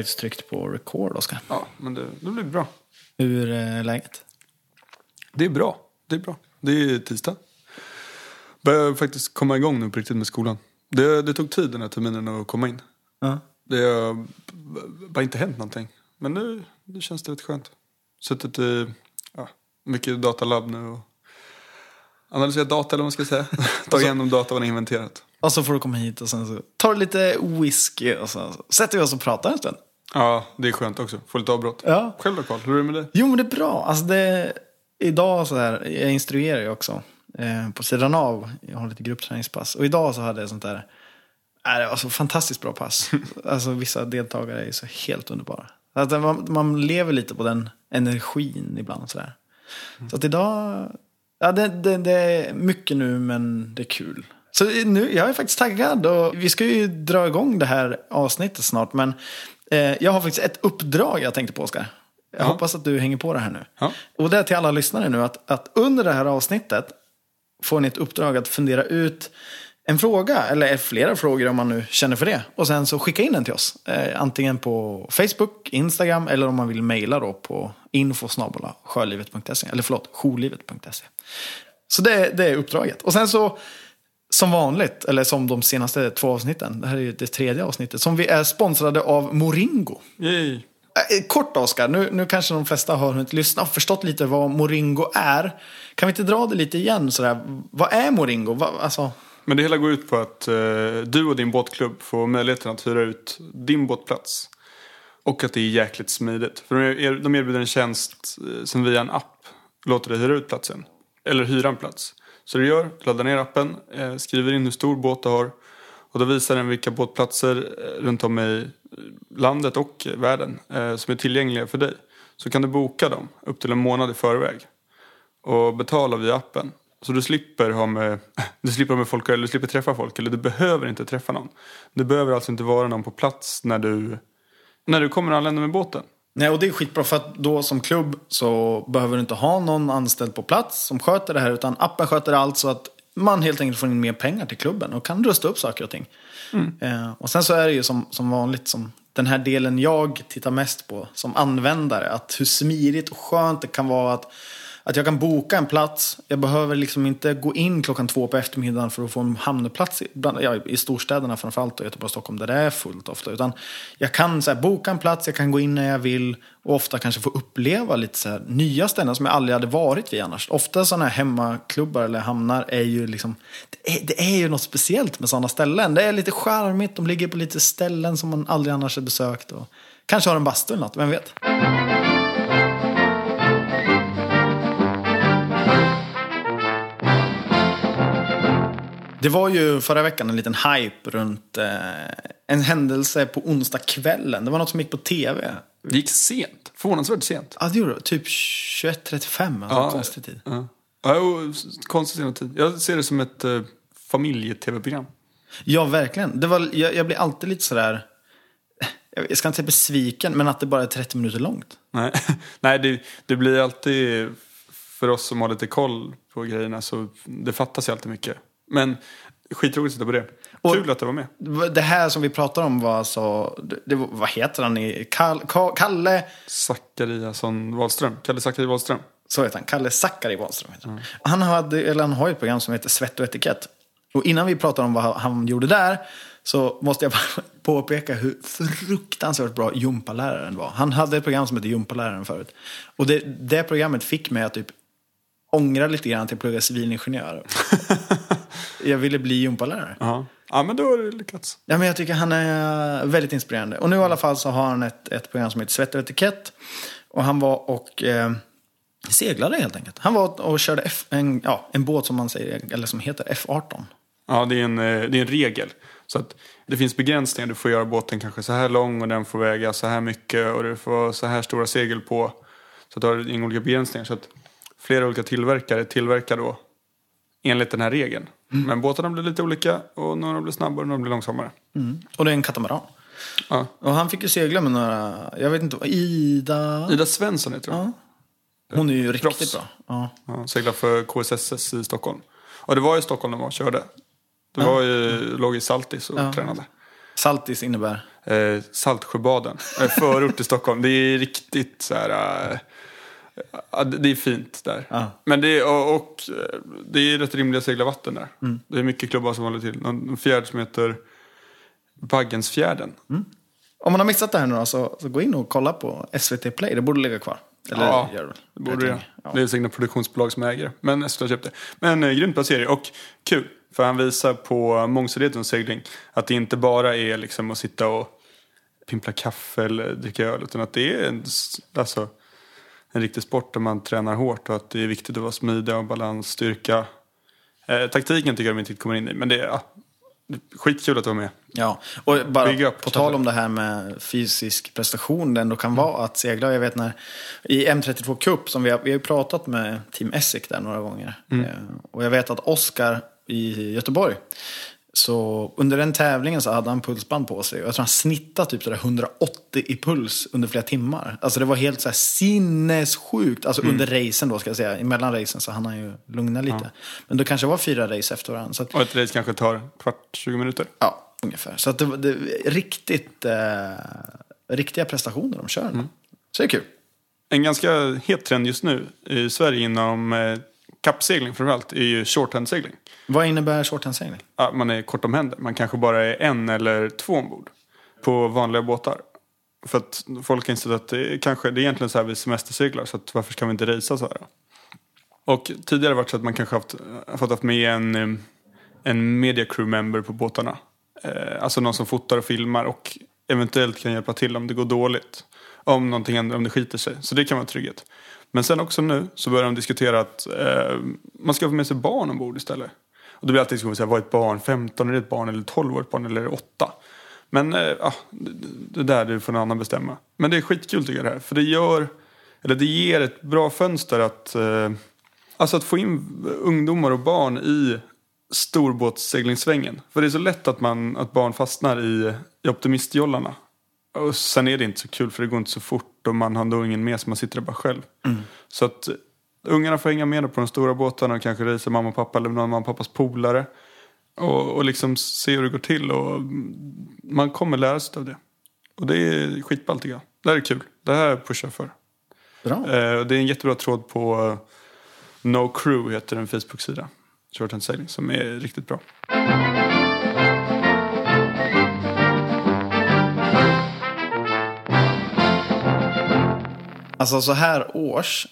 faktiskt tryckt på record, Oskar. Ja, men det, det blir bra. Hur är läget? Det är bra. Det är bra. Det är tisdag. Börjar faktiskt komma igång nu på riktigt med skolan. Det, det tog tid den här terminen att komma in. Ja. Det har bara inte hänt någonting. Men nu, nu känns det rätt skönt. Suttit i ja, mycket datalabb nu och analyserat data eller vad man ska säga. Tagit igenom data vad ni inventerat. Och så får du komma hit och sen så tar du lite whisky och så sätter vi oss och pratar en stund. Ja, det är skönt också. Få lite avbrott. Ja. Själv då Carl, hur är det med dig? Jo, men det är bra. Alltså det, idag så här, jag instruerar ju också eh, på sidan av. Jag har lite gruppträningspass. Och idag så hade jag sånt där, äh, det var så fantastiskt bra pass. alltså vissa deltagare är så helt underbara. Alltså, man, man lever lite på den energin ibland sådär. Så att idag, ja det, det, det är mycket nu men det är kul. Så nu, jag är faktiskt taggad och vi ska ju dra igång det här avsnittet snart. Men jag har faktiskt ett uppdrag jag tänkte på Oskar. Jag Ja. hoppas att du hänger på det här nu. Ja. Och det är till alla lyssnare nu att, att under det här avsnittet får ni ett uppdrag att fundera ut en fråga, eller flera frågor om man nu känner för det. Och sen så skicka in den till oss. Eh, antingen på Facebook, Instagram eller om man vill mejla då på info.sjölivet.se. Eller förlåt, jourlivet.se. Så det, det är uppdraget. Och sen så, som vanligt, eller som de senaste två avsnitten, det här är ju det tredje avsnittet, som vi är sponsrade av Moringo. Yay. Eh, Kort Oskar, nu, nu kanske de flesta har hunnit lyssna och förstått lite vad Moringo är. Kan vi inte dra det lite igen? Sådär? Vad är Moringo? Vad, alltså, Men det hela går ut på att eh, du och din båtklubb får möjligheten att hyra ut din båtplats. Och att det är jäkligt smidigt. För de, er, de erbjuder en tjänst eh, som via en app låter dig hyra ut platsen. Eller hyra en plats. Så du gör, laddar ner appen, eh, skriver in hur stor båt du har. Och då visar den vilka båtplatser eh, runt om i eh, landet och världen som är tillgängliga för dig. Så kan du boka dem upp till en månad i förväg och betala via appen. Så du slipper ha med, du slipper ha med folk eller du slipper träffa folk eller du behöver inte träffa någon. Du behöver alltså inte vara någon på plats när du, när du kommer och anländer med båten nej, och det är skitbra för att då som klubb så behöver du inte ha någon anställd på plats som sköter det här. Utan appen sköter allt så att man helt enkelt får in mer pengar till klubben och kan rusta upp saker och ting. Eh, och sen så är det ju som, som vanligt som den här delen jag tittar mest på som användare. Att hur smidigt och skönt det kan vara att, att jag kan boka en plats. Jag behöver liksom inte gå in klockan två på eftermiddagen för att få en hamnplats i, bland, ja, i storstäderna framförallt. Och Göteborg och Stockholm där det är fullt ofta. Utan jag kan så här, boka en plats, jag kan gå in när jag vill. Och ofta kanske få uppleva lite så här, nya ställen som jag aldrig hade varit vid annars. Ofta sådana här hemmaklubbar eller hamnar är ju liksom, det är, det är ju något speciellt med sådana ställen. Det är lite charmigt, de ligger på lite ställen som man aldrig annars har besökt. Och kanske har en bastu eller något, vem vet? Det var ju förra veckan en liten hype runt eh, en händelse på onsdagskvällen. Det var något som gick på tv. Det gick sent, förvånansvärt sent. Ja, det gjorde det. Typ 21.35, alltså konstig tid. Ja. Ja, sen tid. Jag ser det som ett eh, familje-tv-program. Ja, verkligen. Det var, jag, jag blir alltid lite sådär, jag ska inte säga besviken, men att det bara är 30 minuter långt. Nej, Nej det, det blir alltid, för oss som har lite koll på grejerna, så det fattas ju alltid mycket. Men skitroligt att titta på det. Och- Kul att det var med. Det här som vi pratar om var alltså, det, var- vad heter han? i- Kall, Ka- Kalle, Zachariasson Wahlström. Kalle Zachari Wahlström. så heter han, Kalle Zackari Wahlström. heter han. Han, hade, eller han har ett program som heter Svett och etikett. Och innan vi pratar om vad han gjorde där så måste jag bara påpeka hur fruktansvärt bra gympaläraren var. Han hade ett program som hette Gympaläraren förut. Och det, det programmet fick mig att typ ångra lite grann att plugga civilingenjör. jag ville bli gympalärare. Ja. ja, men då har du lyckats. Ja, men jag tycker han är väldigt inspirerande. Och nu i alla fall så har han ett, ett program som heter Svett och etikett. Och han var och eh, seglade helt enkelt. Han var och körde F, en, ja, en båt som man säger, eller som heter F18. Ja, det är, en, eh, det är en regel. Så att det finns begränsningar. Du får göra båten kanske så här lång och den får väga så här mycket och du får så här stora segel på. Så att du har inga olika begränsningar. Så att flera olika tillverkare tillverkar då enligt den här regeln. Men båtarna blir lite olika och några blir snabbare och några blir långsammare. Och det är en katamaran. Ja. Och han fick ju segla med några, jag vet inte, vad- Ida? Ida Svensson heter hon. Hon är ju riktigt Proffs. bra. Ja. Ja, seglar för KSSS i Stockholm. Och det var i Stockholm de var och körde. Det var ju, låg i Saltis och Ja. tränade. Saltis innebär? Eh, Saltsjöbaden. Eh, förort till Stockholm. Det är riktigt så här... Eh, ja, det är fint där. Ja. Men det är, och, eh, det är rätt rimliga seglarvatten där. Det är mycket klubbar som håller till. Någon fjärd som heter Baggensfjärden. Om man har missat det här nu då, så, så gå in och kolla på SVT Play. Det borde ligga kvar. Eller Ja, gör det borde det. ja. Det är säkert produktionsbolag som äger. Men SVT har köpt det. Men eh, grymt serie och kul. För han visar på mångsidigheten segling. Att det inte bara är liksom att sitta och pimpla kaffe eller dricka öl. Utan att det är en, alltså, en riktig sport där man tränar hårt. Och att det är viktigt att vara smidig och balans, styrka. Eh, taktiken tycker jag de inte kommer in i. Men det är ja, skitkul att vara med. Ja, och bara på tal om det här med fysisk prestation, det ändå kan vara att segla. Jag vet när i M32 Cup, som vi har, vi har pratat med Team Essek där några gånger. Eh, och jag vet att Oskar i Göteborg, så under den tävlingen så hade han pulsband på sig. Och jag tror han snittade typ sådär 180 i puls under flera timmar. Alltså det var helt så här sinnessjukt. Alltså under racen då ska jag säga. Emellan racen så hann han ju lugna lite. Men det kanske var fyra race efter varandra. Så att, Och ett race kanske tar kvart, 20 minuter. Ja, ungefär. Så att det, det riktigt, eh, riktiga prestationer de kör. Så det är kul. En ganska het trend just nu i Sverige inom eh, kappsegling framförallt är ju shorthandsegling. Vad innebär shorthandsegling? Ja, man är kort om händer. Man kanske bara är en eller två ombord på vanliga båtar. För att folk har insett att det är, kanske, det är egentligen så här vi semesterseglar så att varför ska vi inte racea så här? Och tidigare har det varit så att man kanske haft, fått haft med en, en media crew member på båtarna. Eh, alltså någon som fotar och filmar och eventuellt kan hjälpa till om det går dåligt. Om någonting händer, om det skiter sig. Så det kan vara trygghet. Men sen också nu så börjar de diskutera att eh, man ska få med sig barn ombord istället. Och det blir alltid diskussion, vad är ett barn? 15 är det ett barn eller 12 är ett barn eller 8? Men eh, ah, det, det där det får någon annan bestämma. Men det är skitkul tycker jag det här. För det gör, eller det ger ett bra fönster att, eh, alltså att få in ungdomar och barn i storbåtsseglingssvängen. För det är så lätt att, man, att barn fastnar i, i optimistjollarna. Och sen är det inte så kul för det går inte så fort och man har ändå ingen med så man sitter där bara själv. Så att ungarna får hänga med på de stora båtarna och kanske racea mamma och pappa eller någon mamma och pappas polare. Och, och liksom se hur det går till och mm, man kommer lära sig av det. Och det är skitballt tycker jag. Det här är kul. Det här pushar jag för. Bra. Eh, det är en jättebra tråd på eh, No Crew heter en Facebook-sida. Shorthand Sailing som är riktigt bra. Alltså så här års,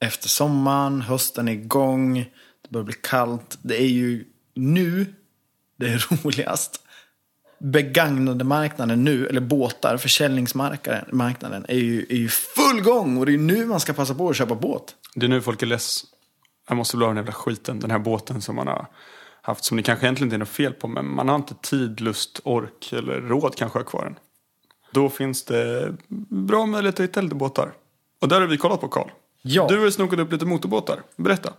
efter sommaren, hösten är igång, det börjar bli kallt. Det är ju nu det är roligast. Begagnade marknaden nu, eller båtar, försäljningsmarknaden är ju, är ju full gång. Och det är nu man ska passa på att köpa båt. Det är nu folk är less. Jag måste bli av den jävla skiten. Den här båten som man har haft. Som det kanske egentligen inte är något fel på. Men man har inte tid, lust, ork eller råd kanske att ha kvar den. Då finns det bra möjlighet att hitta lite båtar. Och där har vi kollat på Karl. Ja. Du har snokat upp lite motorbåtar. Berätta.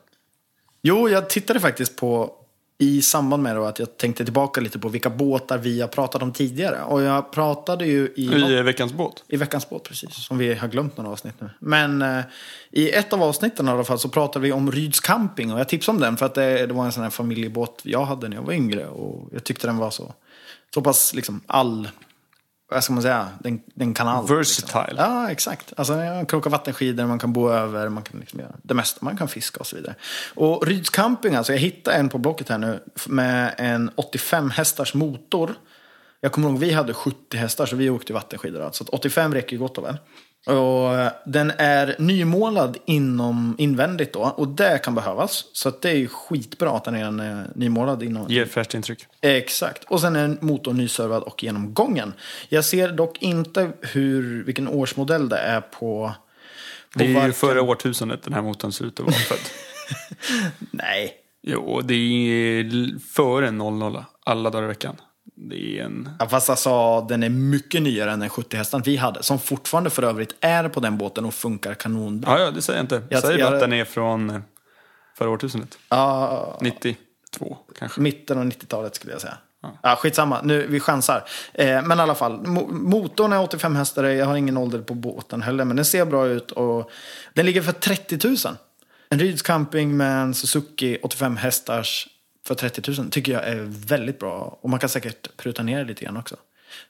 Jo, jag tittade faktiskt på i samband med att jag tänkte tillbaka lite på vilka båtar vi har pratat om tidigare. Och jag pratade ju i... I veckans båt. I veckans båt, precis. Som vi har glömt några avsnitt nu. Men eh, i ett av avsnitten i alla fall så pratade vi om Ryds camping. Och jag tipsade om den för att det, det var en sån här familjebåt jag hade när jag var yngre. Och jag tyckte den var så, så pass liksom all... Vad ska man säga? Den, den kan allt. Versatile. Liksom. Ja, exakt. Alltså, man kan åka vattenskidor, man kan bo över, man kan liksom göra det mesta. Man kan fiska och så vidare. Och Ryds camping, alltså jag hittade en på Blocket här nu med en 85 hästars motor. Jag kommer ihåg vi hade 70 hästar så vi åkte vattenskidor. Att 85 räcker ju gott och väl. Och eh, den är nymålad inom invändigt då. Och det kan behövas. Så det är ju skitbra att den är eh, nymålad inom. Ger fräscht intryck. Exakt. Och sen är motorn nyservad och genomgången. Jag ser dock inte hur, vilken årsmodell det är på... på Det är ju varken- förra årtusendet den här motorn ser ut att vara född. Nej. jo, det är före 00 alla dagar i veckan. Det är en... Ja, fast alltså, den är mycket nyare än den 70 hästan vi hade. Som fortfarande för övrigt är på den båten och funkar kanonbra. Ja, ja, det säger jag inte. Jag Jag- säger bara jag- att den är från eh, förra årtusendet. Ja, 92 kanske. Mitten av 90-talet skulle jag säga. Ja. skitsamma, nu, vi chansar. Eh, men i alla fall, mo- motorn är 85 hästar. Jag har ingen ålder på båten heller, men den ser bra ut. Och den ligger för 30 000. En Ryds camping med en Suzuki 85 hästars för 30 000 tycker jag är väldigt bra. Och man kan säkert pruta ner lite grann också.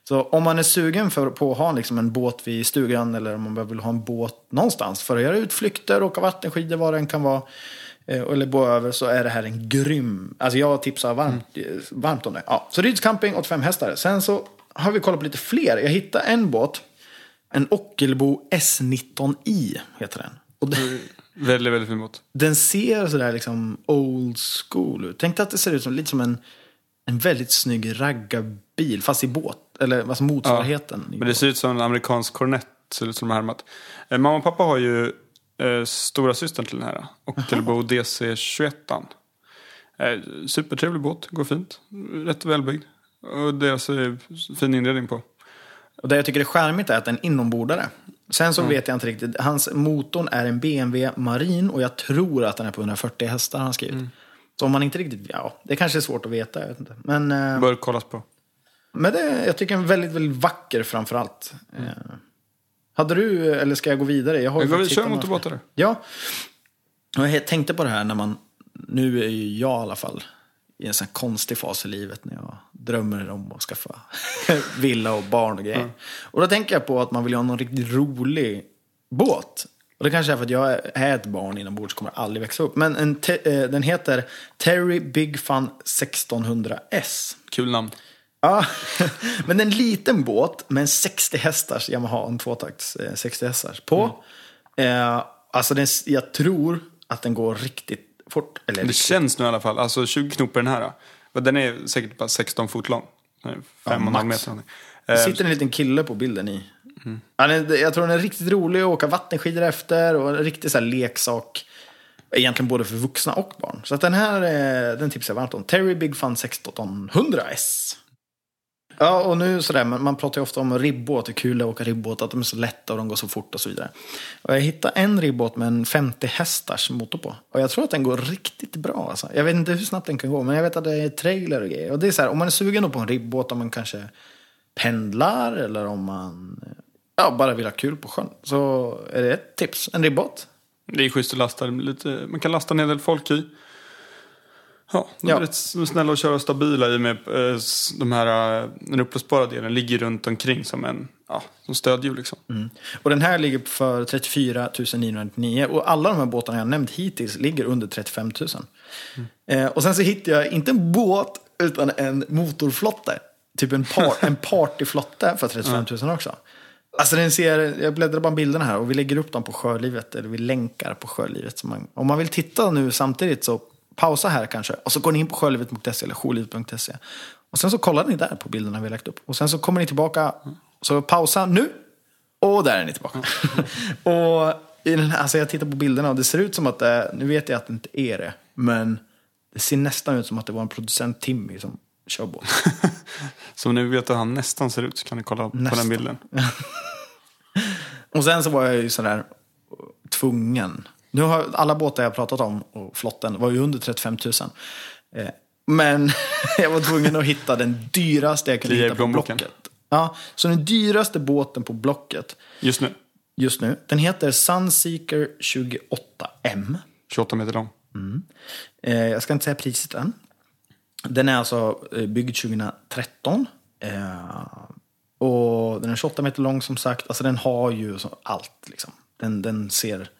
Så om man är sugen för, på att ha liksom en båt vid stugan eller om man vill ha en båt någonstans för att göra utflykter, åka vattenskidor, vad det än kan vara. eh, Eller bo över så är det här en grym, alltså jag tipsar varmt, eh, varmt om det. Ja, så Ryds camping, 85 hästar. Sen så har vi kollat på lite fler. Jag hittade en båt, en Ockelbo S19i heter den. Och den, Väldigt, väldigt fin båt. den ser sådär liksom old school ut. Tänk dig att det ser ut som, lite som en, en väldigt snygg raggarbil, fast i båt. Eller alltså motsvarigheten. i Men det ser ut som en amerikansk Cornett. Ser ut som de härmat. Eh, mamma och pappa har ju eh, stora systern till den här. Ockelbo DC21. Eh, supertrevlig båt, går fint. Rätt välbyggd. Och deras eh, fin inredning på. Och det jag tycker är charmigt är att den är inombordare. Sen så vet jag inte riktigt. Hans motorn är en BMW Marin och jag tror att den är på 140 hästar han skrivit. Så om man inte riktigt, ja, det kanske är svårt att veta. Jag vet inte. Men, eh, Bör kollas på. men det, jag tycker den är väldigt, väldigt vacker framför allt. Eh, hade du, eller ska jag gå vidare? Jag har Jag går kör motorbåtar. Ja. Och jag tänkte på det här när man, nu är ju jag i alla fall i en sån konstig fas i livet när jag drömmer om att skaffa villa och barn och grejer. Och då tänker jag på att man vill ha någon riktigt rolig båt. Och det kanske är för att jag är ett barn inombords kommer aldrig växa upp. Men en eh, den heter Terry Big Fun 1600S. Kul namn. Ja, men en liten båt med en 60 hästars Yamaha, en tvåtakts eh, 60 hästars på. Eh, alltså den, jag tror att den går riktigt fort. Eller Det känns nu i alla fall. Alltså 20 knop den här. Den är säkert bara 16 fot lång. 5,5 max. meter. det Eh, sitter en liten kille på bilden i. Ja, den- jag tror den är riktigt rolig att åka vattenskidor efter och en riktig så här leksak. Egentligen både för vuxna och barn. Så att den här eh, den tipsar jag varmt om. Terry Big Fun 1600S. Ja, och nu sådär, man, man pratar ju ofta om ribbåt, det är kul att åka ribbåt, att de är så lätta och de går så fort och så vidare. Och jag hittade en ribbåt med en 50 hästars motor på. Och jag tror att den går riktigt bra. Alltså. Jag vet inte hur snabbt den kan gå, men jag vet att det är trailer och grejer. Och det är så här, om man är sugen på en ribbåt, om man kanske pendlar eller om man ja, bara vill ha kul på sjön, så är det ett tips. En ribbåt. Det är schysst att lasta lite. Man kan lasta en hel del folk i. Ja, de är Ja. rätt snälla att köra stabila i med eh, de här, eh, den uppblåsbara delen ligger runt omkring som en ja, som stödhjul liksom. Och den här ligger för 34 999. Och alla de här båtarna jag nämnt hittills ligger under 35 000. Eh, och sen så hittade jag inte en båt utan en motorflotte. Typ en, par, en partyflotte för 35 000 också. Alltså den ser, jag bläddrar bara bilderna här och vi lägger upp dem på Sjölivet. Eller vi länkar på Sjölivet. Man, om man vill titta nu samtidigt så pausa här kanske. Och så går ni in på sjölivet.se eller jourlivet.se. Och sen så kollar ni där på bilderna vi har lagt upp. Och sen så kommer ni tillbaka. Så pausa nu. Och där är ni tillbaka. och i den alltså jag tittar på bilderna och det ser ut som att det, nu vet jag att det inte är det. Men det ser nästan ut som att det var en producent Timmy som kör båt. Så om ni vet hur han nästan ser ut så kan ni kolla på Nästan. den bilden. Och sen så var jag ju sådär tvungen. Nu har alla båtar jag pratat om och flotten var ju under 35 000. Eh, Men jag var tvungen att hitta den dyraste jag kunde hitta på. Blocket. Ja, så den dyraste båten på Blocket Just nu. just nu, den heter Sunseeker 28M. 28 meter lång. Eh, jag ska inte säga priset än. Den är alltså eh, byggd 2013. Eh, och den är 28 meter lång som sagt. Alltså den har ju allt liksom. Den, den ser...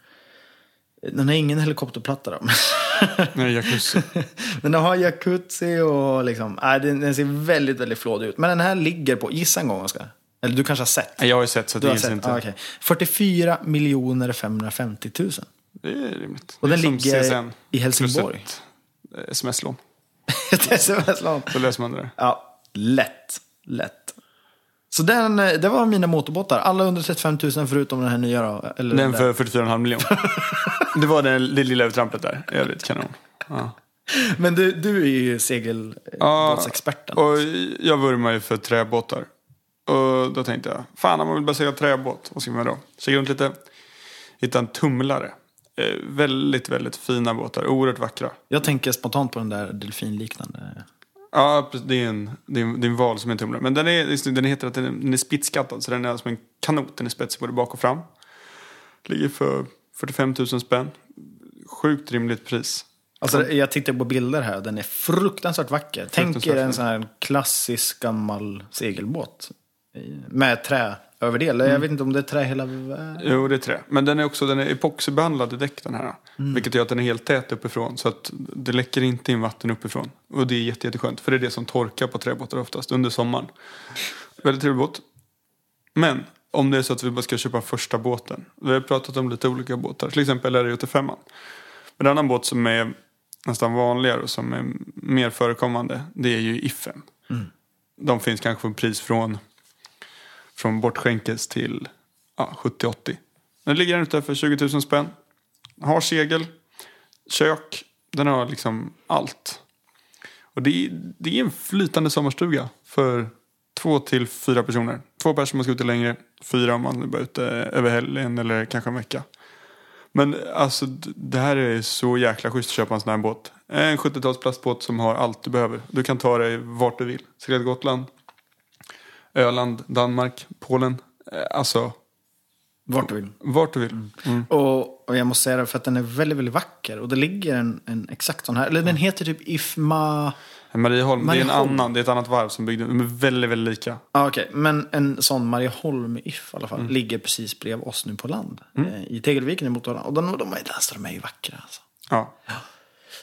Den har ingen helikopterplatta då. Nej, jacuzzi. Men den har jacuzzi och liksom... Nej, den, den ser väldigt, väldigt flådig ut. Men den här ligger på... Gissa en gång, Oskar. Eller du kanske har sett? Jag har ju sett så det sett? inte. Ah, okej. 44 miljoner 550 000. Det är rimligt. Och Det den ligger CSN i Helsingborg. plus ett, eh, Sms-lån. Ett sms-lån. Så löser man det. Ja, lätt. Lätt. Så den, eh, det var mina motorbåtar. Alla under 35 000 förutom den här nya då. Eller Den för 44,5 miljoner. det var det, det lilla övertrampet där. Övrigt kanon. Ja. Men du, du är ju segelbåtsexperten. Och jag vurmar ju för träbåtar. Och då tänkte jag, fan om man vill bara segla träbåt, vad ska man då? Kika runt lite, hitta en tumlare. Eh, väldigt, väldigt fina båtar, oerhört vackra. Jag tänker spontant på den där delfinliknande. Ja, det är en, det är en, det är en val som är en tumlare. Men den, är, den heter att den är, den är spitskattad, så den är som en kanot. Den är spetsig både bak och fram. Ligger för 45 000 spänn. Sjukt rimligt pris. Alltså, jag tittar på bilder här den är fruktansvärt vacker. Tänk er Fruktansvärt en sån här klassisk gammal segelbåt. Med trä överdel. Jag vet inte om det är trä hela vägen. Jo, det är trä. Men den är också den är epoxybehandlad i däck den här. Vilket gör att den är helt tät uppifrån. Så att det läcker inte in vatten uppifrån. Och det är jätte, jätteskönt. För det är det som torkar på träbåtar oftast under sommaren. Väldigt trevlig båt. Men om det är så att vi bara ska köpa första båten. Vi har pratat om lite olika båtar. Till exempel RE85. Men en annan båt som är nästan vanligare och som är mer förekommande. Det är ju IFEN. De finns kanske på pris från från bortskänkes till ja, 70-80. Den ligger den ute för 20 000 spänn. Har segel, kök, den har liksom allt. Och det är, det är en flytande sommarstuga för två till fyra personer. Två personer om man ska ute längre, fyra om man är bara ute över helgen eller kanske en vecka. Men alltså det här är så jäkla schysst att köpa en sån här båt. En 70-tals plastbåt som har allt du behöver. Du kan ta dig vart du vill. Segla till Gotland, Öland, Danmark, Polen. Eh, Alltså, Vart du vill. vart du vill. Mm. Och, och jag måste säga det för att den är väldigt, väldigt vacker. Och det ligger en, en exakt sån här. Eller den heter typ Ifma... Marieholm, det är en Marieholm. annan, det är ett annat varv som byggde. De är väldigt, väldigt lika. Ja, okej. Men en sån Marieholm If i alla Mm. fall. Ligger precis bredvid oss nu på land. Eh, I Tegelviken i Motala. Och de, de, är, alltså, de är ju vackra alltså. Ja,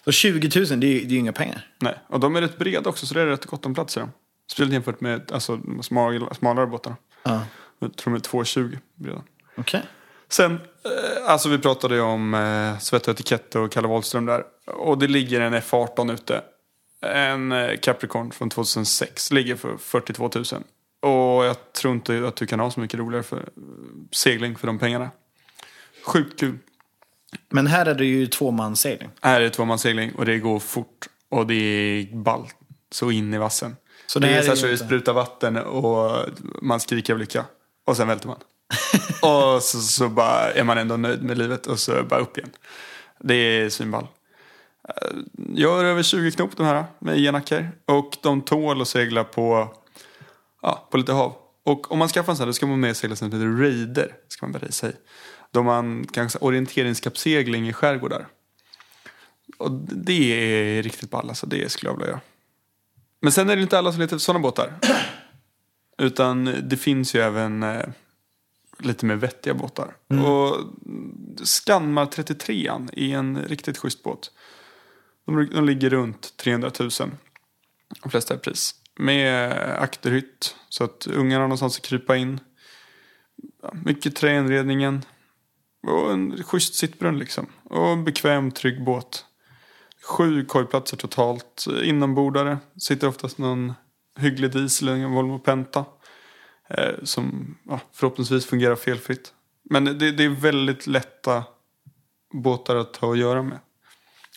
Så 20 000, det är ju det är ju inga pengar. nej. Och de är rätt breda också så det är rätt gott om plats i dem. Speciellt jämfört med alltså, de smal, smalare båtarna. Ja. Jag tror de är 2,20 breda. Okej. Sen, eh, alltså vi pratade ju om eh, Svett och etikett och Kalle Wahlström där. Och det ligger en F18 ute. En eh, Capricorn från 2006. Ligger för 42 000. Och jag tror inte att du kan ha så mycket roligare för eh, segling för de pengarna. Sjukt kul. Men här är det ju tvåmanssegling. Här är tvåmanssegling och det går fort. Och det är ball. Så in i vassen. Så det det, är så, här är så inte- sprutar vatten och man skriker av lycka. Och sen välter man. och så, så bara är man ändå nöjd med livet och så bara upp igen. Det är svinball. Eh, Jag har över 20 knop de här med genackor. Och de tål att segla på, ja, på lite hav. Och om man skaffar en sån här då ska man med segla som heter Raider. Ska man börja säga. Då man kan orienteringskappsegling i skärgårdar. Och det är riktigt ball alltså. Det skulle jag vilja göra. Men sen är det inte alla som letar efter sådana båtar. Utan det finns ju även eh, lite mer vettiga båtar. Och Skanmar 33an är en riktigt schysst båt. De, de ligger runt 300 000. De flesta är pris. Med akterhytt. Så att ungarna har någonstans att krypa in. Mycket träinredningen. Och en schysst sittbrunn liksom. Och en bekväm, trygg båt. Sju korgplatser totalt. Inombordare. Sitter oftast någon hygglig diesel, en Volvo Penta. Eh, som ja, förhoppningsvis fungerar felfritt. Men det, det är väldigt lätta båtar att ha att göra med.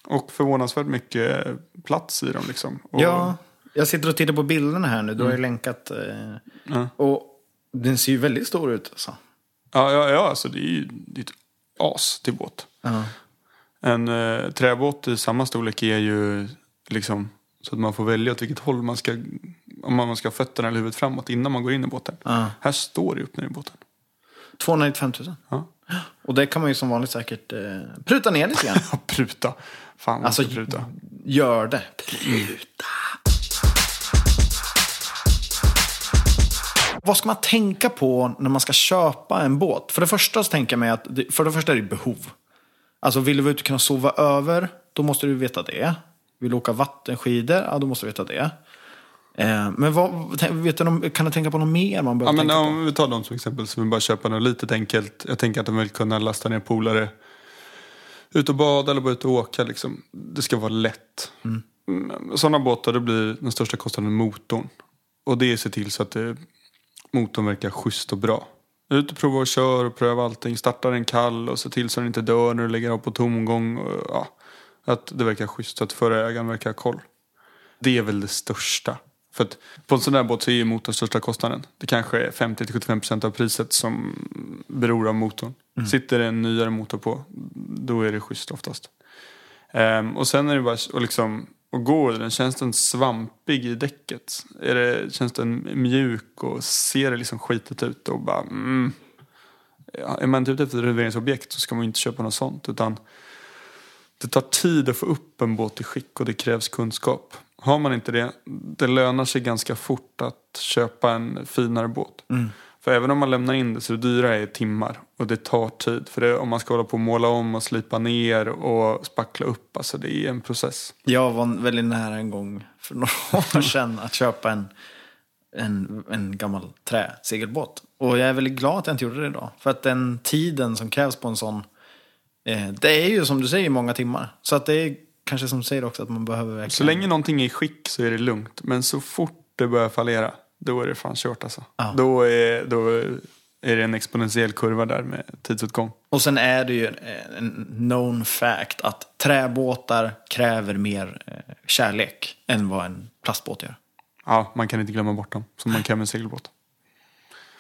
Och förvånansvärt mycket plats i dem liksom. Och, Ja, jag sitter och tittar på bilderna här nu. Du har ju länkat. Eh, Mm. Ja. Och den ser ju väldigt stor ut alltså. Ja, ja, ja alltså det är ju det är ett as till båt. Ja. En eh, träbåt i samma storlek är ju liksom så att man får välja åt vilket håll man ska, om man ska ha fötterna eller huvudet framåt innan man går in i båten. Ja. Här står det upp ner i båten. 295 000. Ja. Och det kan man ju som vanligt säkert eh, pruta ner lite grann. Pruta. Fan, alltså, pruta. gör det. Pruta. Vad ska man tänka på när man ska köpa en båt? För det första så tänker jag mig att det, för det första är det behov. Alltså vill du vara ute och kunna sova över, då måste du veta det. Vill du åka vattenskidor, ja då måste du veta det. Eh, men vad, vet du, kan du tänka på något mer man Ja, behöver men tänka på? om vi tar dem som exempel som vill bara köpa något litet enkelt. Jag tänker att de vill kunna lasta ner polare. Ut och bada eller bara ut och åka liksom. Det ska vara lätt. Mm. Sådana båtar då blir den största kostnaden motorn. Och det är att se till så att det, motorn verkar schysst och bra. Ut och prova och kör och pröva allting. Starta den kall och se till så den inte dör när du lägger av på tomgång. Och, ja, att det verkar schysst att förra ägaren verkar ha koll. Det är väl det största. För att på en sån där båt så är ju motorn största kostnaden. Det kanske är 50-75% av priset som beror av motorn. Sitter det en nyare motor på, då är det schysst oftast. Ehm, och sen är det bara att liksom, att gå i den. Känns den svampig i däcket? Är det, känns den mjuk och ser det liksom skitigt ut? Och bara, mm. ja, är man inte ute efter ett renoveringsobjekt så ska man inte köpa något sånt. Utan det tar tid att få upp en båt i skick och det krävs kunskap. Har man inte det, det lönar sig ganska fort att köpa en finare båt. Mm. För även om man lämnar in det så det dyra är timmar och det tar tid. För det, om man ska hålla på och måla om och slipa ner och spackla upp, alltså det är en process. Jag var väldigt nära en gång för några år sedan att köpa en, en, en gammal träsegelbåt. Och jag är väldigt glad att jag inte gjorde det idag. För att den tiden som krävs på en sån, eh, det är ju som du säger många timmar. Så att det är kanske som du säger också att man behöver verkligen... Så länge någonting är i skick så är det lugnt. Men så fort det börjar fallera, då är det fan kört alltså. Ja. Då, är, då är det en exponentiell kurva där med tidsåtgång. Och sen är det ju en known fact att träbåtar kräver mer eh, kärlek än vad en plastbåt gör. Ja, man kan inte glömma bort dem. Som man kan med en segelbåt.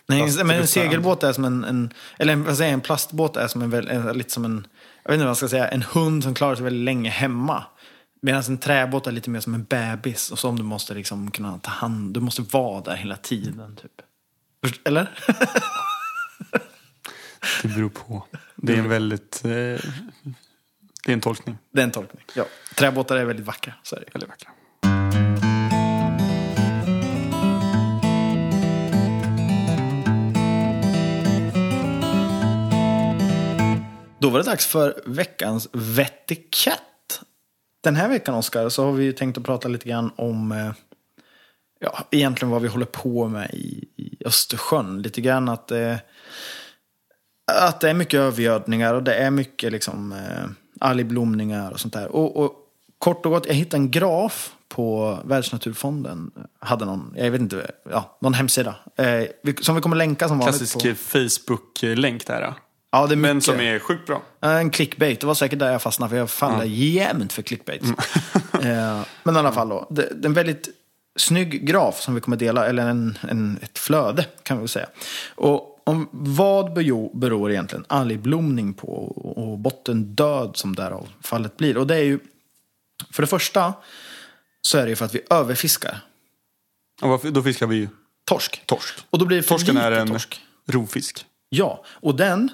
Nej, men en segelbåt är som en, en eller en, vad säger en plastbåt är som en, en, lite som en, jag vet inte vad jag ska säga, en hund som klarar sig väldigt länge hemma. Medan en träbåt är lite mer som en bebis och som du måste liksom kunna ta hand Du måste vara där hela tiden typ. Eller? Det beror på. Det är en väldigt... Eh, det är en tolkning. Det är en tolkning. Ja. Träbåtar är väldigt vackra, så är det. Väldigt vackra. Då var det dags för veckans vettikett. Den här veckan, Oskar, så har vi tänkt att prata lite grann om eh, ja, egentligen vad vi håller på med i, i Östersjön. Lite grann att, eh, att det är mycket övergödningar och det är mycket liksom, eh, algblomningar och sånt där. Och, och kort och gott, jag hittade en graf på Världsnaturfonden. Hade någon, jag vet inte, ja, någon hemsida. Eh, som vi kommer länka som vanligt Klassisk. Facebook-länk där. Ja. Ja, det är Men mycket. som är sjukt bra. En clickbait, det var säkert där jag fastnade för jag faller jämt för clickbait. eh, men i alla fall då, det, det är en väldigt snygg graf som vi kommer dela, eller en, en, ett flöde kan vi säga. Och om vad beror, beror egentligen algblomning på och bottendöd som därav fallet blir? Och det är ju, för det första så är det ju för att vi överfiskar Och då fiskar vi ju torsk. torsk. Och då blir det för Torsken lite är en torsk. rovfisk. Ja, och den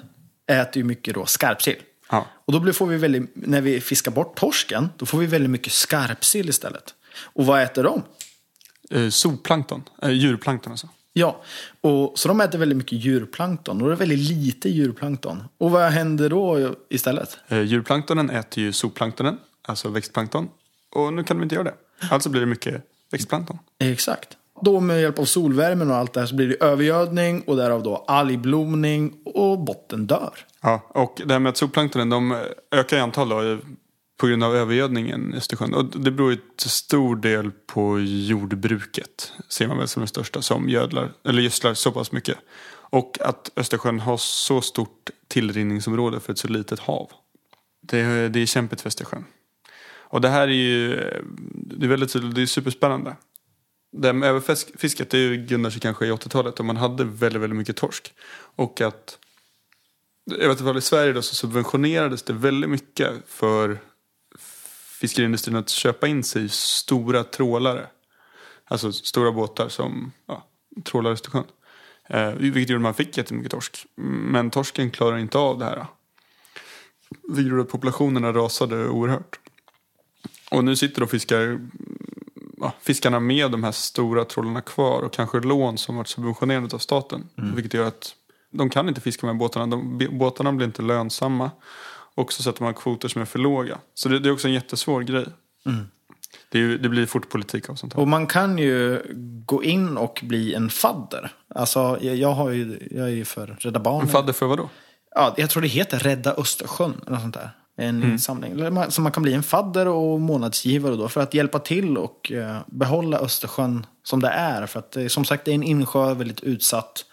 äter ju mycket då skarpsill. Ja. Och då får vi väldigt, när vi fiskar bort torsken, då får vi väldigt mycket skarpsill istället. Och vad äter de? Eh, zooplankton. Eh, djurplankton alltså. Ja, och, så de äter väldigt mycket djurplankton och det är väldigt lite djurplankton. Och vad händer då istället? Eh, djurplanktonen äter ju zooplanktonen, alltså växtplankton. Och nu kan de inte göra det. Alltså blir det mycket växtplankton. Exakt. Då med hjälp av solvärmen och allt det här så blir det övergödning och därav då algblomning och botten dör. Ja, och det här med att zooplanktonen de ökar i antal då, på grund av övergödningen i Östersjön. Och det beror ju till stor del på jordbruket, ser man väl som det största, som gödlar, eller gödslar så pass mycket. Och att Östersjön har så stort tillrinningsområde för ett så litet hav. Det, är- det är kämpigt för Östersjön. Och det här är ju det är väldigt tydligt, det är superspännande. Det här med överfisket det grundar sig kanske i 80-talet och man hade väldigt, väldigt mycket torsk. Och att jag vet inte, i Sverige då så subventionerades det väldigt mycket för fiskeriindustrin att köpa in sig i stora trålare. Alltså stora båtar som ja, trålar Östersjön. Eh, vilket gjorde att man fick jättemycket torsk. Men torsken klarar inte av det här. Vilket gjorde att populationerna rasade oerhört. Och nu sitter då fiskar, ja, fiskarna med de här stora trålarna kvar och kanske lån som varit subventionerade av staten. Vilket gör att de kan inte fiska med båtarna. De, båtarna blir inte lönsamma. Och så sätter man kvoter som är för låga. Så det, det är också en jättesvår grej. Det, är, ju- det blir fort politik av sånt här. Och man kan ju gå in och bli en fadder. Alltså, jag, jag, har ju, jag är ju för Rädda Barnen. En fadder för vad då? Ja, jag tror det heter Rädda Östersjön. Eller sånt där. En insamling. Eller man- Så man kan bli en fadder och månadsgivare då. För att hjälpa till och eh, behålla Östersjön som det är. För att det, som sagt det är en insjö, väldigt utsatt.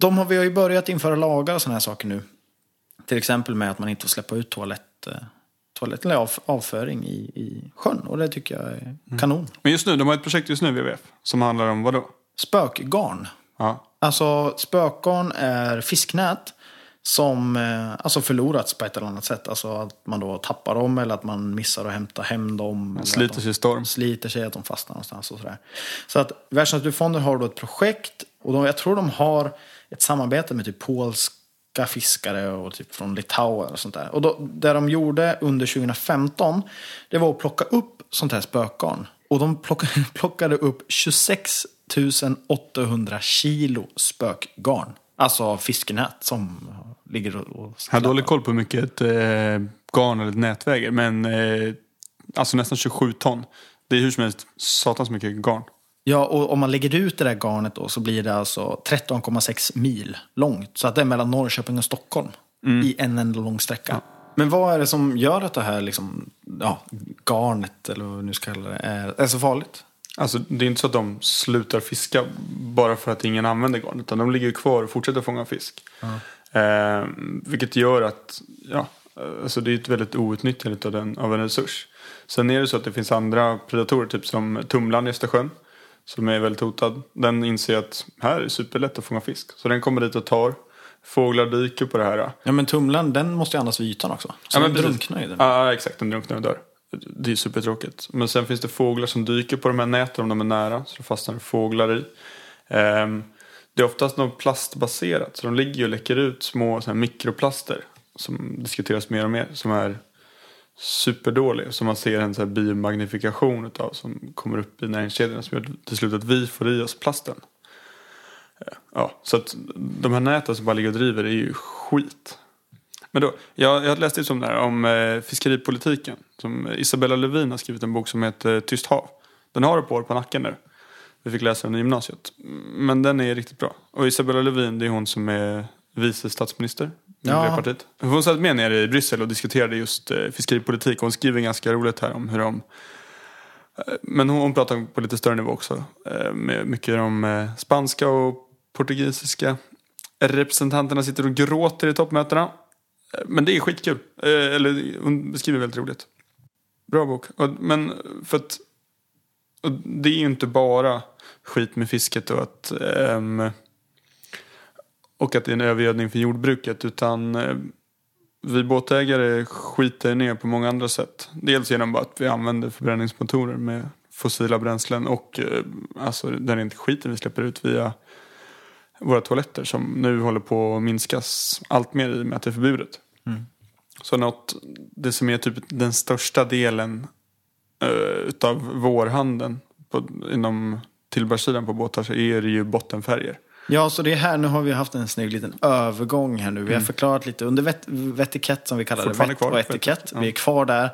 De har, vi har ju börjat införa lagar och sådana här saker nu. Till exempel med att man inte får släppa ut toalett, eh, toalett eller av, avföring i, i sjön. Och det tycker jag är kanon. Men just nu, de har ett projekt just nu, WWF, som handlar om vad då? Spökgarn. Ja. Alltså spökgarn är fisknät som eh, alltså förlorats på ett eller annat sätt. Alltså att man då tappar dem eller att man missar att hämta hem dem. Sliter de sig i storm. sliter sig, att de fastnar någonstans och sådär. Så att Världsnaturfonden har då ett projekt och de, jag tror de har ett samarbete med typ polska fiskare och typ från Litauen och sånt där. Och då, det de gjorde under 2015, det var att plocka upp sånt här spökgarn. Och de plockade, plockade upp 26 800 kilo spökgarn. Alltså fiskenät som ligger och... Jag har dålig koll på hur mycket ett eh, garn eller ett nät väger. Men eh, alltså nästan 27 ton. Det är hur som helst satans mycket garn. Ja, och om man lägger ut det där garnet då så blir det alltså 13,6 mil långt. Så att det är mellan Norrköping och Stockholm i en enda lång sträcka. Men vad är det som gör att det här liksom, ja, garnet, eller vad vi nu ska kalla det, är, är så farligt? Alltså det är inte så att de slutar fiska bara för att ingen använder garn. Utan de ligger kvar och fortsätter fånga fisk. Eh, vilket gör att ja, alltså det är ett väldigt outnyttjande av, den, av en resurs. Sen är det så att det finns andra predatorer, typ som tumlaren i Östersjön. Som är väldigt hotad. Den inser att här är det superlätt att fånga fisk. Så den kommer dit och tar. Fåglar dyker på det här. Ja, men tumlaren, den måste ju andas vid ytan också. Så Ja, den precis. drunknar ju. Den. Ja, exakt. Den drunknar och dör. Det är supertråkigt. Men sen finns det fåglar som dyker på de här näten om de är nära. Så det fastnar fåglar i. Ehm, det är oftast något plastbaserat. Så de ligger och läcker ut små så här, mikroplaster. Som diskuteras mer och mer. Som är superdåliga. Som man ser en så här biomagnifikation utav. Som kommer upp i näringskedjorna. Som gör till slut att vi får i oss plasten. Ehm, ja, så att de här näten som bara ligger och driver är ju skit. Men då, jag, jag har läst lite om det här, om eh, fiskeripolitiken. Som Isabella Lövin har skrivit en bok som heter Tyst hav. Den har ett år på nacken nu. Vi fick läsa den i gymnasiet. Men den är riktigt bra. Och Isabella Lövin, det är hon som är vice statsminister Ja. Miljöpartiet. Hon satt med nere i Bryssel och diskuterade just eh, fiskeripolitik. Hon skriver ganska roligt här om hur de eh, men hon, hon pratar på lite större nivå också. eh, Med mycket om eh, spanska och portugisiska. Representanterna sitter och gråter i toppmötena. Men det är skitkul. Eh, Eller hon beskriver väldigt roligt. Bra bok. Och- Men för att och det är ju inte bara skit med fisket och att ehm, och att det är en övergödning för jordbruket utan eh, vi båtägare skiter ner på många andra sätt. Dels genom att vi använder förbränningsmotorer med fossila bränslen och eh, alltså den skiten vi släpper ut via våra toaletter som nu håller på att minskas allt mer i och med att det är förbjudet. Så något, det som är typ den största delen uh, utav vårhandeln på, inom tillbehörssidan på båtar så är det ju bottenfärger. Ja, så det är här, nu har vi haft en snygg liten övergång här nu. Vi har förklarat lite under vet, vetikett som vi kallar det. Mm. Vett och etikett. ja. Vi är kvar där.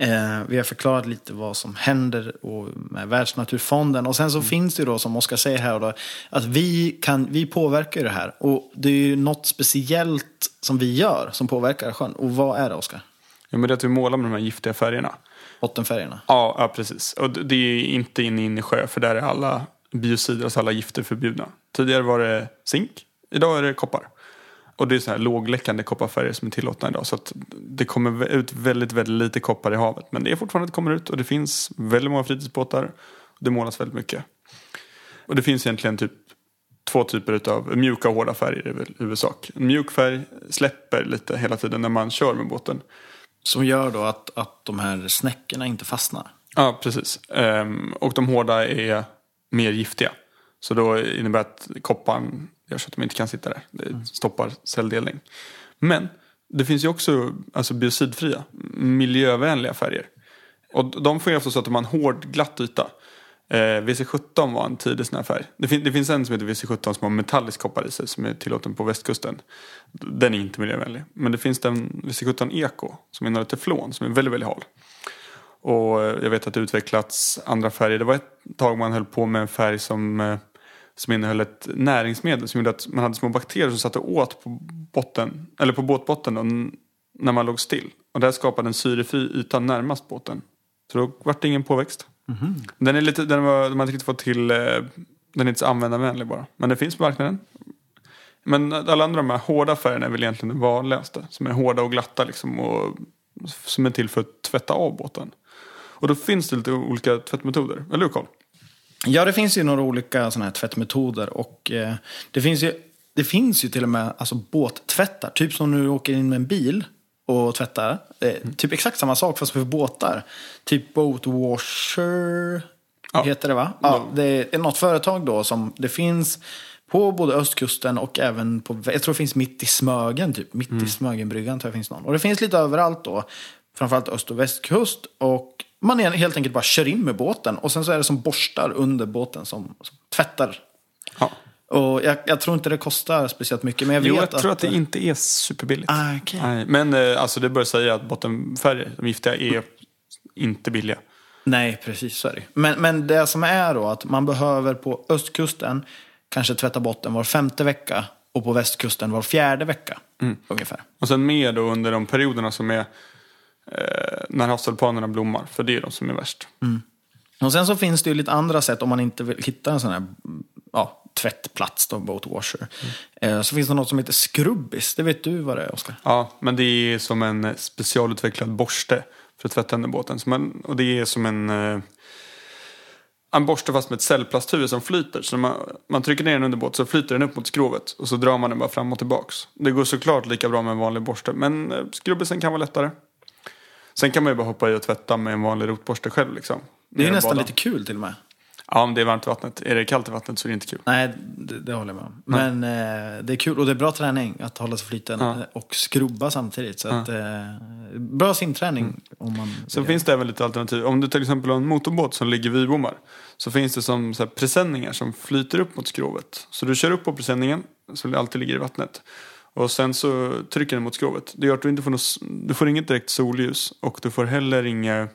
Eh, vi har förklarat lite vad som händer och med Världsnaturfonden. Och sen så Mm. finns det ju då, som Oskar säger här, då, att vi, kan, vi påverkar det här. Och det är ju något speciellt som vi gör som påverkar sjön. Och vad är det, Oskar? Ja, men det är att vi målar med de här giftiga färgerna. Bottenfärgerna. Ja, ja precis. Och det är inte inne i insjö för där är alla biocider, alltså alla gifter förbjudna. Tidigare var det zink, idag är det koppar. Och det är så här lågläckande kopparfärger som är tillåtna idag. Så att det kommer ut väldigt, väldigt lite koppar i havet. Men det är fortfarande att det kommer ut och det finns väldigt många fritidsbåtar. Och det målas väldigt mycket. Och det finns egentligen typ två typer av mjuka och hårda färger i huvudsak. En mjuk färg släpper lite hela tiden när man kör med båten. Som gör då att, att de här snäckorna inte fastnar. Ja, precis. Ehm, och de hårda är mer giftiga. Så då innebär att kopparn gör så att de inte kan sitta där. Det stoppar celldelning. Men det finns ju också alltså, biocidfria, miljövänliga färger. Och de får ju ofta så att de har en hård, glatt yta. Eh, WC17 var en tidig sån här färg. Det, fin- det finns en som heter WC17 som har metallisk koppar i sig som är tillåten på västkusten. Den är inte miljövänlig. Men det finns den WC17 Eco som innehåller teflon som är väldigt, väldigt hal. Och eh, jag vet att det utvecklats andra färger. Det var ett tag man höll på med en färg som, eh, som innehöll ett näringsmedel som gjorde att man hade små bakterier som satt och åt på botten, eller på båtbotten då, när man låg still. Och det här skapade en syrefri yta närmast båten. Så då vart det ingen påväxt. Den är lite, den var, inte riktigt fått till, eh, den är inte så användarvänlig bara. Men det finns på marknaden. Men alla andra de här hårda färgerna är väl egentligen den vanligaste. Som är hårda och glatta liksom. Och som är till för att tvätta av båten. Och då finns det lite olika tvättmetoder. Eller hur Carl? Ja, det finns ju några olika såna här tvättmetoder. Och eh, det, finns ju, det finns ju till och med alltså, båttvättar. Typ som när du åker in med en bil och tvättar. Eh, Typ exakt samma sak fast för båtar. Typ Boat Washer Ja. heter det va? Ja, det är något företag då som det finns På både östkusten och även på, jag tror det finns mitt i Smögen, typ. Mitt i Smögenbryggan tror jag finns någon. Och det finns lite överallt då. Framförallt öst och västkust. Och man är- helt enkelt bara kör in med båten. Och sen så är det som borstar under båten som, som tvättar. Ja. Och jag, jag tror inte det kostar speciellt mycket. Men jag vet Jo, jag tror att det inte är superbilligt. Ah, okej. Nej, men eh, alltså det bör säga att bottenfärger, de giftiga, är inte billiga. Nej, precis så är det. Men, men det som är då att man behöver på östkusten kanske tvätta botten var femte vecka. Och på västkusten var fjärde vecka. Ungefär. Och sen mer då under de perioderna som är eh, när havstulpanerna blommar, för det är de som är värst. Och sen så finns det ju lite andra sätt om man inte vill hitta en sån här ja, tvättplats, då, boat washer. Eh, så finns det något som heter skrubbis. Det vet du vad det är, Oskar? Ja, men det är som en specialutvecklad borste för att tvätta under båten. Man, och det är som en, eh, en borste fast med ett cellplasthuvud som flyter. Så man, man trycker ner den under båten så flyter den upp mot skrovet och så drar man den bara fram och tillbaks. Det går såklart lika bra med en vanlig borste, men eh, skrubbisen kan vara lättare. Sen kan man ju bara hoppa i och tvätta med en vanlig rotborste själv liksom. Det är ju nästan lite kul till och med. Ja, om det är varmt i vattnet. Är det kallt i vattnet så är det inte kul. Nej, det, det håller jag med om. Men eh, det är kul och det är bra träning att hålla sig flyten Ja. eh, och skrubba samtidigt. Så att, eh, bra simträning om man... Sen finns det även lite alternativ. Om du till exempel har en motorbåt som ligger vid bommar så finns det som så här presenningar som flyter upp mot skrovet. Så du kör upp på presenningen som alltid ligger i vattnet. Och sen så trycker den mot skrovet. Det gör att du inte får något, du får inget direkt solljus och du får heller inga...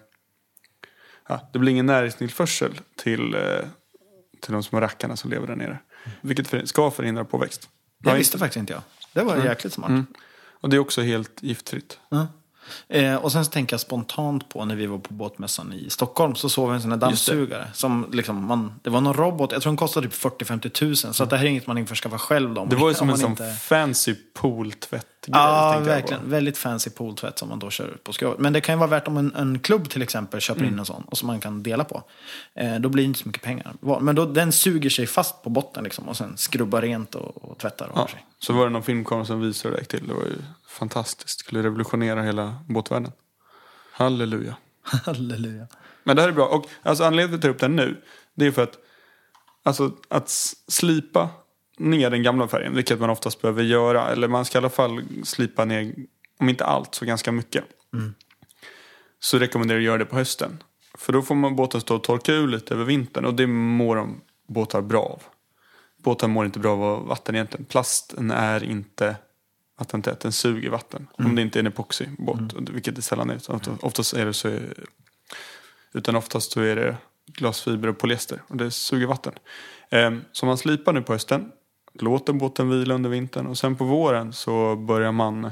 Ja, det blir ingen näringstillförsel till, eh, till de små rackarna som lever där nere. Vilket för, ska förhindra påväxt. Det visste faktiskt inte jag. Det var jäkligt smart. Och det är också helt giftfritt. Ja. Eh, och sen så tänker jag spontant på när vi var på båtmässan i Stockholm så såg vi en sån här dammsugare. Som liksom man, det var någon robot, jag tror den kostade typ 40-50 tusen. Så att det här är inget man införskaffar själv. Då, Det var ju Om som en sån inte- fancy pooltvättgrej. Ja, verkligen. Väldigt fancy pooltvätt som man då kör på skrovet. Men det kan ju vara värt om en, en klubb till exempel köper Mm. in en sån och som man kan dela på. Eh, då blir det inte så mycket pengar. Men då, den suger sig fast på botten liksom och sen skrubbar rent och, och tvättar av Ja, sig. så var det någon filmkamera som visade det gick till. Det var ju fantastiskt. Skulle revolutionera hela båtvärlden. Halleluja. Halleluja. Men det här är bra. Och alltså, anledningen till att jag tar upp den nu. Det är för att, alltså, att slipa ner den gamla färgen. Vilket man oftast behöver göra. Eller man ska i alla fall slipa ner, om inte allt så ganska mycket. Så rekommenderar jag att göra det på hösten. För då får man båten stå och torka ur lite över vintern. Och det mår de båtar bra av. Båtar mår inte bra av vatten egentligen. Plasten är inte vattentät, den suger vatten. Om det inte är en epoxybåt, vilket det sällan är. Oftast är det så är, utan oftast så är det glasfiber och polyester och det suger vatten. Ehm, Så man slipar nu på hösten, låter båten vila under vintern och sen på våren så börjar man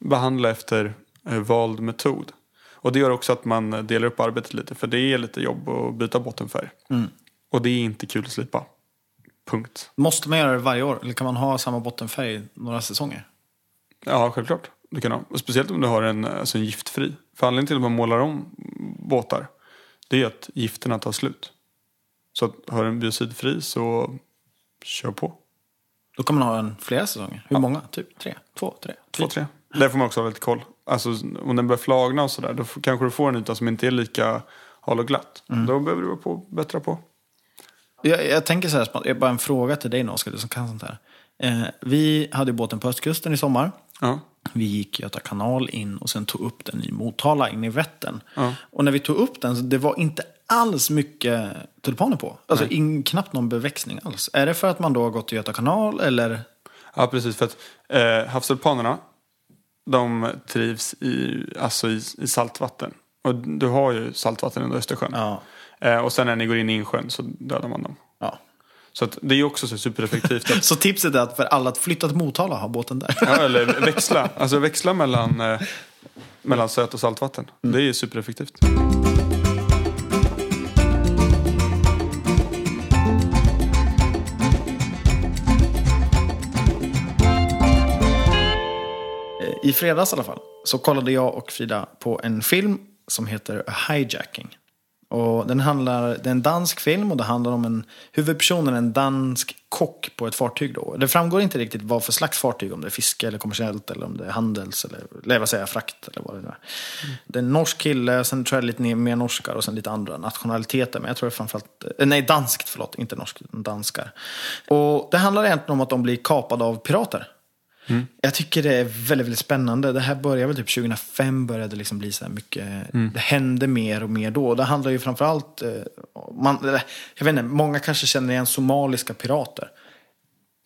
behandla efter eh, vald metod. Och det gör också att man delar upp arbetet lite för det är lite jobb att byta bottenfärg. Och det är inte kul att slipa. Punkt. Måste man göra det varje år? Eller kan man ha samma bottenfärg några säsonger? Ja, självklart. Du kan ha. Och speciellt om du har en, alltså en giftfri. För anledningen till att man målar om båtar det är att gifterna tar slut. Så att har du en biocidfri så kör på. Då kan man ha en flera säsonger. Hur många? Typ tre? Två? Tre? Två, tre. Där får man också ha lite koll. Alltså om den börjar flagna och sådär då kanske du får en yta som inte är lika hal och glatt. Då behöver du på, bättra på. Jag, jag tänker så här, bara en fråga till dig nu, Oskar, du som kan sånt här. Eh, vi hade ju båten på östkusten i sommar. Ja. Vi gick Göta kanal in och sen tog upp den i Motala in i Vättern. Ja. Och när vi tog upp den, så det var inte alls mycket tulpaner på. Alltså in, knappt någon beväxning alls. Är det för att man då har gått till Göta kanal eller? Ja, precis. För att eh, havstulpanerna, de trivs i, alltså i, i saltvatten. Och du har ju saltvatten under Östersjön. Ja. Eh, och sen när ni går in i insjön så dödar man dem. Så det är också så supereffektivt. Att, Så tipset är att för alla att flytta till Motala ha båten där. ja, eller växla. Alltså växla mellan, eh, mellan söt och saltvatten. Det är supereffektivt. I fredags i alla fall så kollade jag och Frida på en film som heter A Hijacking. Och den handlar, det är en dansk film och det handlar om en huvudpersonen, en dansk kock på ett fartyg då. Det framgår inte riktigt vad för slags fartyg, om det är fiske eller kommersiellt eller om det är handels eller, eller vad säger frakt eller vad det är. Det är en norsk kille, sen tror jag lite mer norskar och sen lite andra nationaliteter. Men jag tror det är framförallt, eh, nej danskt, förlåt, inte norsk, danskar. Och det handlar egentligen om att de blir kapade av pirater. Mm. Jag tycker det är väldigt, väldigt spännande. Det här började väl typ 2005 började liksom bli så här mycket. Mm. Det hände mer och mer då. Det handlar ju framförallt, eh, man, jag vet inte, många kanske känner igen somaliska pirater.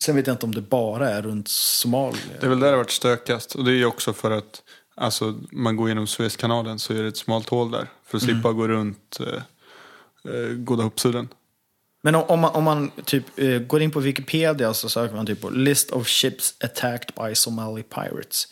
Sen vet jag inte om det bara är runt Somalia. Det är väl där det har varit stökast. Och det är ju också för att alltså, man går genom Suezkanalen så är det ett smalt hål där. För att slippa mm. gå runt eh, eh, Goda Hoppsudden. Men om man, om man typ uh, går in på Wikipedia så söker man typ på List of ships attacked by Somali pirates.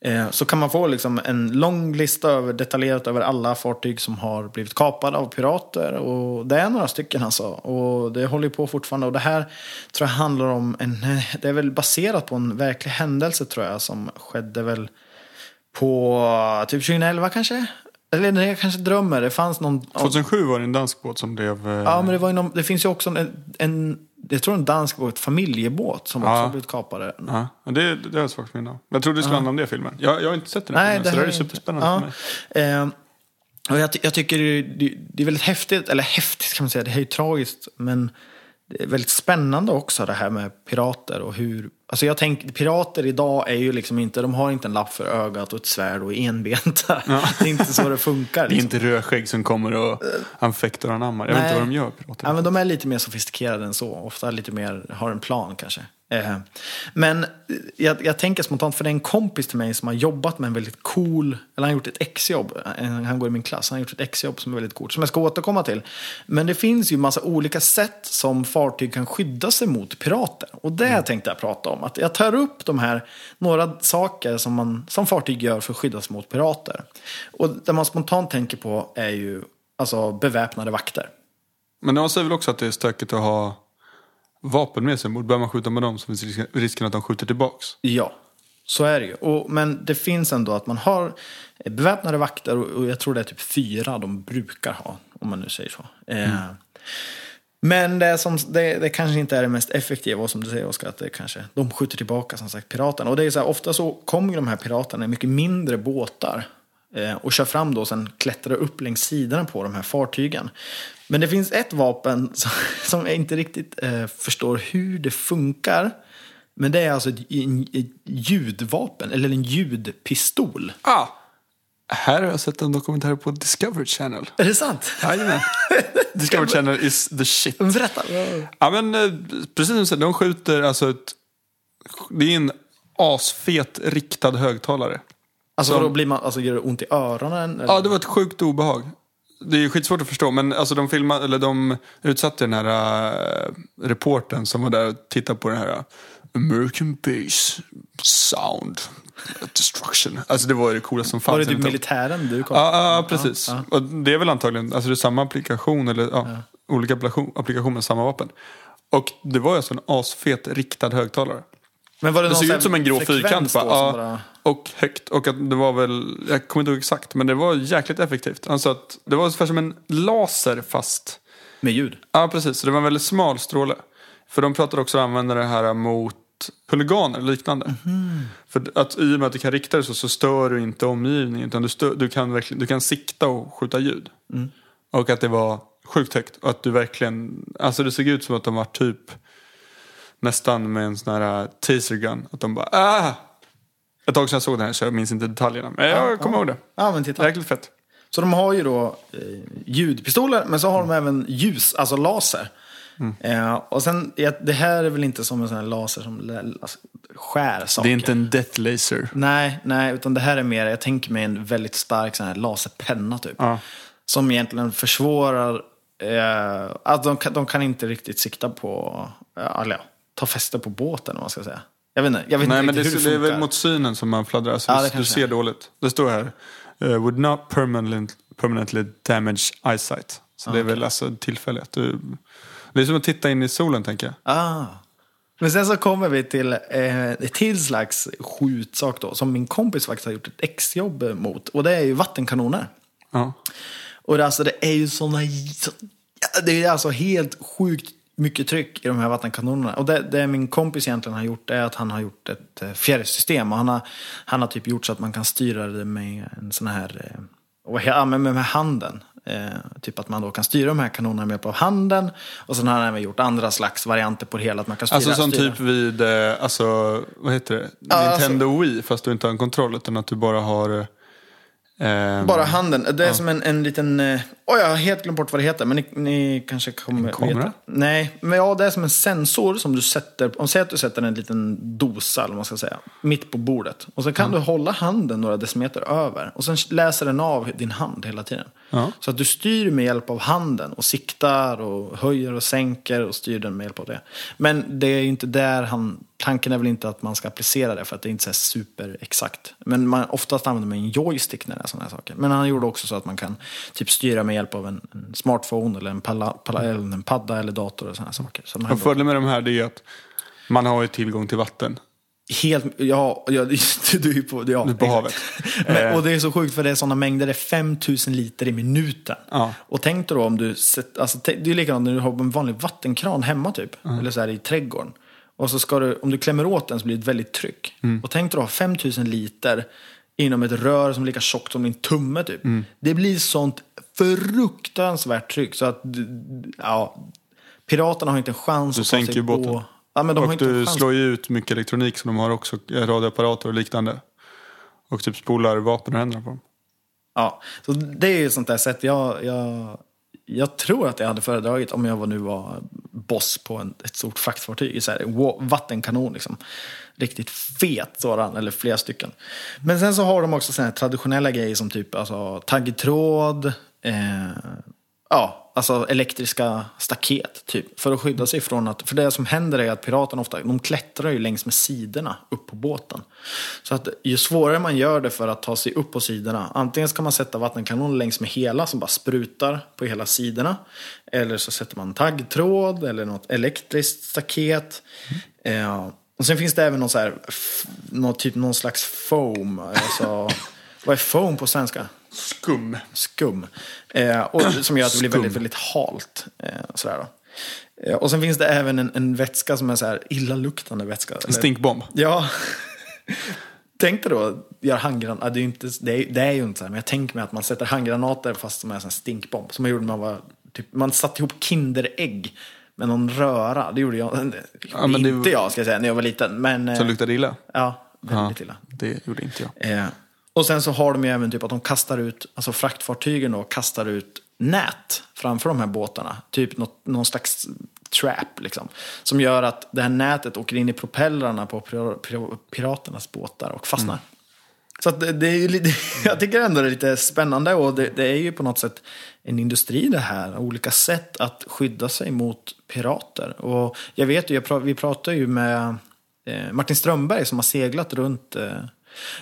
Eh, så kan man få liksom en lång lista över, detaljerat över alla fartyg som har blivit kapade av pirater. Och det är några stycken alltså. Och det håller på fortfarande. Och det här tror jag handlar om en, eh, det är väl baserat på en verklig händelse tror jag som skedde väl på typ 2011 kanske. Eller nej, jag kanske drömmer. Det fanns någon... 2007 var det en dansk båt som blev... Eh... Ja, men det, var någon, det finns ju också en, en, jag tror en dansk båt, familjebåt, som ja. också blivit kapade. Ja, det, det har jag svagt minne av. Jag trodde det skulle handla om det filmen. Jag, jag har inte sett den här nej, filmen, det så det är superspännande ja. för mig. Eh, och jag, jag tycker det, det, är väldigt häftigt, eller häftigt kan man säga, det är ju tragiskt, men det är väldigt spännande också det här med pirater och hur Alltså jag tänker, pirater idag är ju liksom inte, de har inte en lapp för ögat och ett svärd och är enbenta. Ja. Det är inte så det funkar. Liksom. Det är inte rödskägg som kommer och anfäktar och anammar. Jag Nej. vet inte vad de gör. Pirater. Ja, men de är lite mer sofistikerade än så. Ofta lite mer, har en plan kanske. Eh, men jag, jag, tänker spontant, för det är en kompis till mig som har jobbat med en väldigt cool, eller han har gjort ett exjobb, han går i min klass, han har gjort ett exjobb som är väldigt coolt, som jag ska återkomma till. Men det finns ju massa olika sätt som fartyg kan skydda sig mot pirater. Och det mm. tänkte jag prata om. Att jag tar upp de här, några saker som, man, som fartyg gör för att skydda sig mot pirater. Och det man spontant tänker på är ju alltså, beväpnade vakter. Men de säger väl också att det är stökigt att ha vapen med sig Börjar man skjuta med dem så finns risken att de skjuter tillbaks. Ja, så är det ju. Och, men det finns ändå att man har beväpnade vakter och, jag tror det är typ fyra de brukar ha. Om man nu säger så. Eh, mm. men det, som, det, det, kanske inte är det mest effektiva. Och som du säger Oskar, att det kanske, de skjuter tillbaka som sagt piraterna. Och det är så här, ofta så kommer de här piraterna i mycket mindre båtar. Eh, och kör fram då och sen klättrar upp längs sidorna på de här fartygen. Men det finns ett vapen som, som jag inte riktigt eh, förstår hur det funkar. Men det är alltså ett, ett ljudvapen, eller en ljudpistol. Ah, här har jag sett en dokumentär på Discovery Channel. Är det sant? Jajamän. Discovery Channel is the shit. Berätta. Ja men eh, precis som du säger, de skjuter alltså ett... Det är en asfet riktad högtalare. Alltså, som, då blir man, alltså gör det ont i öronen? Eller? Ja, det var ett sjukt obehag det är skitsvårt att förstå, men alltså de, filmade, eller de utsatte den här uh, reporten som var där och tittade på den här uh, American Base Sound Destruction. Alltså det var det coolaste som fanns. Var det typ militären du kom Ja, ja precis. Ja, ja. Och det är väl antagligen, alltså det är samma applikation, eller ja, olika applikationer med samma vapen. Och det var alltså en asfet riktad högtalare. Men var det, det såg ut som en grå fyrkant bara. Ja, och högt. Och att det var väl, jag kommer inte ihåg exakt, men det var jäkligt effektivt. Alltså att det var ungefär som en laser fast... Med ljud? Ja, precis. Så det var en väldigt smal stråle. För de pratade också om att använda det här mot huliganer och liknande. Mm. För att i och med att du kan rikta det så, så stör du inte omgivningen. Utan du, stör, du, kan, verkligen, du kan sikta och skjuta ljud. Mm. Och att det var sjukt högt. Och att du verkligen, alltså det såg ut som att de var typ nästan med en sån här uh, taser gun. Att de bara ah! Ett tag sedan jag såg den här så jag minns inte detaljerna. Men jag ja, kommer ja. ihåg det. Ja, men titta. Jäkligt fett. Så de har ju då eh, ljudpistoler men så har de även ljus, alltså laser. Mm. Eh, och sen, det här är väl inte som en sån här laser som alltså, skär saker. Det är inte en death laser. Nej, nej, utan det här är mer, jag tänker mig en väldigt stark sån här laserpenna typ. Ja. Som egentligen försvårar, eh, alltså de, de kan inte riktigt sikta på, eller ja, ta fäste på båten om man ska säga. Jag vet inte, jag vet Nej, inte men det, hur det, det, det är väl mot synen som man fladdrar. Alltså, ja, du, ser dåligt. Det står här. Uh, would not permanently, permanently damage eyesight. Så ah, det är okay. väl alltså tillfälligt. Du, det är som att titta in i solen tänker jag. Ah. Men sen så kommer vi till eh, ett till slags skjutsak då. Som min kompis faktiskt har gjort ett exjobb mot. Och det är ju vattenkanoner. Ah. Och det, alltså, det är ju sådana... Det är alltså helt sjukt mycket tryck i de här vattenkanonerna. Och det, det min kompis egentligen har gjort är att han har gjort ett eh, fjärrsystem. Och han har, han har typ gjort så att man kan styra det med en sån här, eh, och, ja, med, med handen. Eh, typ att man då kan styra de här kanonerna med hjälp av handen. Och sen har han även gjort andra slags varianter på det hela. Att man kan styra, Alltså som styra. typ vid, eh, alltså, vad heter det? alltså- Nintendo Wii, fast du inte har en kontroll utan att du bara har... Eh, Bara handen. Det är som en, en liten... Oj, jag har helt glömt bort vad det heter. Men ni, ni kanske kommer En kamera? veta. Nej, men ja, det är som en sensor som du sätter... Om säg att du sätter en liten dosa, eller vad man ska säga, mitt på bordet. Och så kan du hålla handen några decimeter över. Och sen läser den av din hand hela tiden. Ja. Så att du styr med hjälp av handen och siktar och höjer och sänker och styr den med hjälp av det. Men det är ju inte där han... Tanken är väl inte att man ska applicera det för att det är inte här superexakt. Men man, oftast använder man en joystick när det är sådana här saker. Men han gjorde också så att man kan typ styra med hjälp av en, en smartphone eller en, palla, palla, eller en padda eller dator och sådana här saker. Så och fördelen med de här är att man har ju tillgång till vatten. Helt, ja, ja du är ju på, ja, Du är på havet. Men, och det är så sjukt för det är sådana mängder, det är 5000 liter i minuten. Ja. Och tänk dig då om du, alltså, det är likadant när du har en vanlig vattenkran hemma typ. Eller så här i trädgården. Och så ska du, om du klämmer åt den så blir det ett väldigt tryck. Och tänk dig då 5000 liter inom ett rör som är lika tjockt som din tumme typ. Det blir sånt fruktansvärt tryck så att, ja, piraterna har inte en chans Du att ta sig båten. på... Ja, men de har och inte en du chans slår ju ut mycket elektronik som de har också. Radioapparater och liknande. Och typ spolar vapen och händerna på dem. Ja, så det är ju ett sånt där sätt. Jag, jag, jag tror att jag hade föredragit om jag var nu var boss på en, ett stort fraktfartyg. i Så här, vattenkanon liksom. Riktigt fet sådan, eller flera stycken. Men sen så har de också såna här traditionella grejer som typ alltså, taggtråd. Eh, ja, alltså elektriska staket typ. För att skydda sig från att, för det som händer är att piraterna ofta, de klättrar ju längs med sidorna upp på båten. Så att ju svårare man gör det för att ta sig upp på sidorna, antingen ska man sätta vattenkanon längs med hela som bara sprutar på hela sidorna. Eller så sätter man taggtråd eller något elektriskt staket. Eh, och sen finns det även någon, så här, någon, typ, någon slags foam. Alltså, vad är foam på svenska? Skum. skum. Eh, och, som gör att det blir väldigt, väldigt halt. Eh, sådär då. Eh, och sen finns det även en, en vätska som är så här illaluktande vätska. En stinkbomb. Ja. Tänk dig då, göra handgranater. Det, är ju inte, det, är, det är ju inte så här, men jag tänker mig att man sätter handgranater fast som är en stinkbomb. Som man gjorde när man var, typ, man satte ihop Kinderägg med någon röra. Det gjorde jag, Ja, men det- inte jag ska jag säga, när jag var liten. Men, eh, luktade illa. ja, väldigt Ja, illa. Det gjorde inte jag. Och sen så har de ju även typ att de kastar ut, alltså fraktfartygen då, kastar ut nät framför de här båtarna. Typ något, någon slags trap liksom. Som gör att det här nätet åker in i propellrarna på pir- pir- piraternas båtar och fastnar. Så att det, det är ju lite, jag tycker ändå det är lite spännande och det, det är ju på något sätt en industri det här. Olika sätt att skydda sig mot pirater. Och jag vet ju, vi pratar ju med eh, Martin Strömberg som har seglat runt, eh,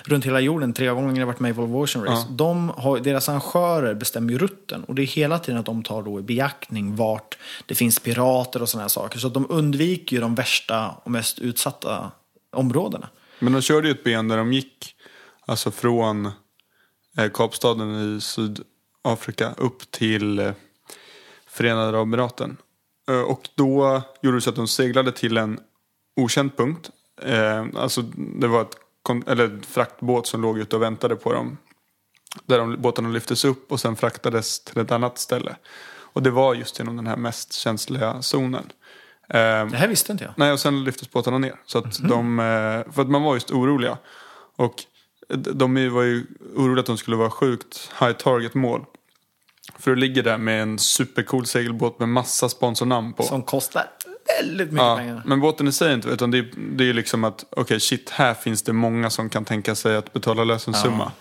runt hela jorden tre gånger, har varit med i Volvo Ocean Race. Ja. De har, deras arrangörer bestämmer ju rutten och det är hela tiden att de tar då i beaktning vart det finns pirater och sådana här saker. Så att de undviker ju de värsta och mest utsatta områdena. Men de körde ju ett ben där de gick alltså från eh, Kapstaden i Sydafrika upp till eh, Förenade Arabemiraten. Eh, och då gjorde det så att de seglade till en okänd punkt. Eh, alltså det var ett eller fraktbåt som låg ute och väntade på dem. Där de, båtarna lyftes upp och sen fraktades till ett annat ställe. Och det var just genom den här mest känsliga zonen. Eh, Det här visste inte jag. Nej, och sen lyftes båtarna ner. Så att de, eh, för att man var just oroliga. Och de var ju oroliga att de skulle vara sjukt high target mål. För det ligger där med en supercool segelbåt med massa sponsornamn på. Som kostar väldigt mycket Ja, pengar. men båten i sig inte, utan det är, det är liksom att okej shit, här finns det många som kan tänka sig att betala lösensumma.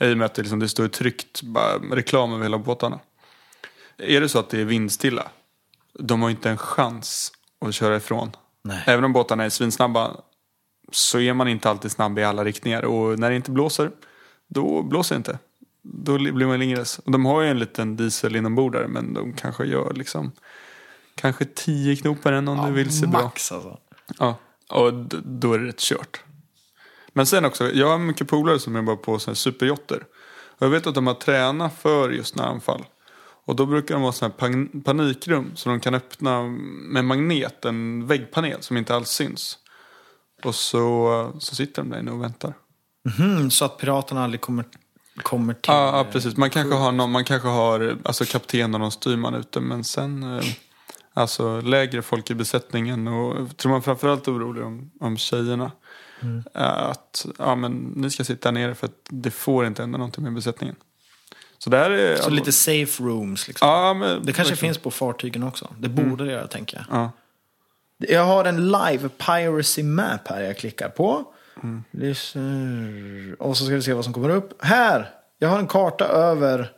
I och med att det, liksom, det står tryckt bara, reklam över hela båtarna. Är det så att det är vindstilla, de har inte en chans att köra ifrån. Nej. Även om båtarna är svinsnabba så är man inte alltid snabb i alla riktningar. Och när det inte blåser, då blåser det inte. Då blir man lingres. Och de har ju en liten diesel inombords där, men de kanske gör liksom kanske tio knop per en om du vill se bra. Max alltså. Ja, och då är det rätt kört. Men sen också, jag har mycket polare som jobbar på såna här superjotter. Och jag vet att de har tränat för just näranfall. Och då brukar de ha sådana här pan- panikrum som de kan öppna med magnet, en väggpanel som inte alls syns. Och så, så sitter de där inne och väntar. Mhm, så att piraterna aldrig kommer, kommer till... Ja, ja, precis. Man kanske har, någon, man kanske har alltså, kapten och någon styrman ute men sen eh, alltså, lägre folk i besättningen och tror man framförallt orolig om, om tjejerna. Eh, Att ja, men, ni ska sitta nere för att det får inte hända någonting med besättningen. Så där är... Så lite safe rooms liksom. Ja, men, Det kanske verkligen. finns på fartygen också. Det borde det göra, tänker jag. Ja. Jag har en live piracy map här jag klickar på. Lyssnar. Och så ska vi se vad som kommer upp. Här! Jag har en karta över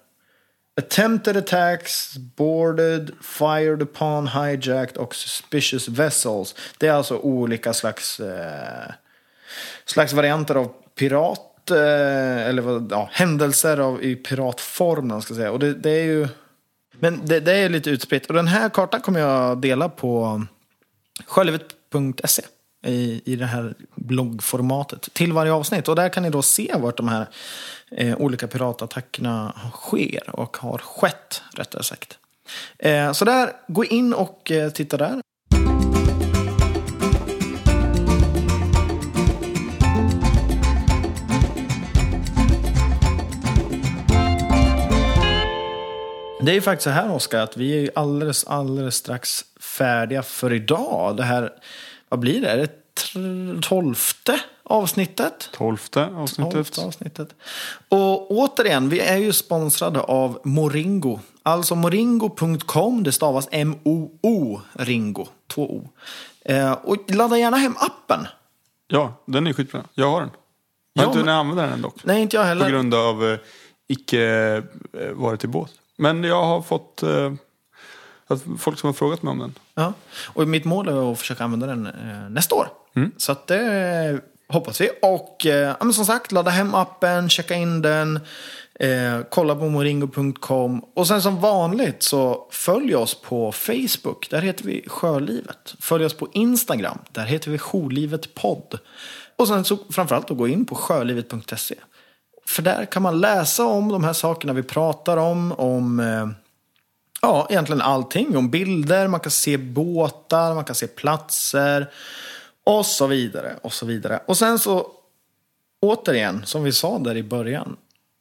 attempted attacks, boarded, fired upon, hijacked och suspicious vessels. Det är alltså olika slags, eh, slags varianter av pirat. Eh, eller vad, ja, händelser av, i piratform, ska säga. Och det, det är ju... Men det, det är lite utspritt. Och den här kartan kommer jag dela på självet.se i, i det här bloggformatet till varje avsnitt. Och där kan ni då se vart de här eh, olika piratattackerna sker och har skett, rättare sagt. Eh, så där, gå in och eh, titta där. Det är ju faktiskt så här Oskar, att vi är ju alldeles, alldeles strax färdiga för idag. Det här, vad blir det? Är det tolfte avsnittet? Tolfte avsnittet. Tolfte avsnittet. Och återigen, vi är ju sponsrade av Moringo. Alltså moringo.com, det stavas M-O-O, Ringo, två O. Eh, och ladda gärna hem appen. Ja, den är skitbra. Jag har den. Jag har Ja, inte men- använda den än dock. Nej, inte jag På heller. grund av eh, icke eh, varit i båt. Men jag har fått eh, folk som har frågat mig om den. Ja. Och mitt mål är att försöka använda den eh, nästa år. Mm. Så att det hoppas vi. Och eh, som sagt, ladda hem appen, checka in den. Eh, kolla på moringo.com. Och sen som vanligt så följ oss på Facebook. Där heter vi Sjölivet. Följ oss på Instagram. Där heter vi Sjolivet podd. Och sen så framförallt att gå in på sjölivet.se. För där kan man läsa om de här sakerna vi pratar om. Om eh, Ja, egentligen allting. Om bilder, man kan se båtar, man kan se platser. Och så vidare, och så vidare. Och sen så, återigen, som vi sa där i början.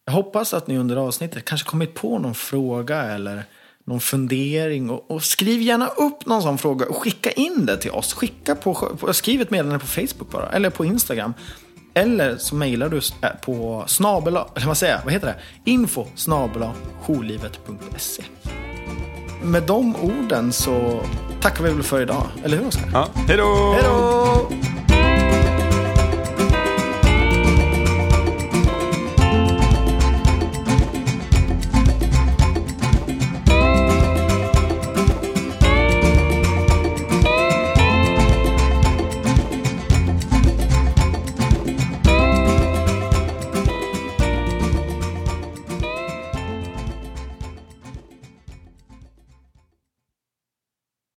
Jag hoppas att ni under avsnittet kanske kommit på någon fråga eller någon fundering. Och, och skriv gärna upp någon sån fråga och skicka in det till oss. Skicka på, på, skriv ett meddelande på Facebook bara, eller på Instagram. Eller så mejlar du eh, på snabela, eller vad säger jag, vad heter det? Info snabela jourlivet.se med de orden så tackar vi väl för idag. Eller hur Oskar? Ja, hej då! Hej då!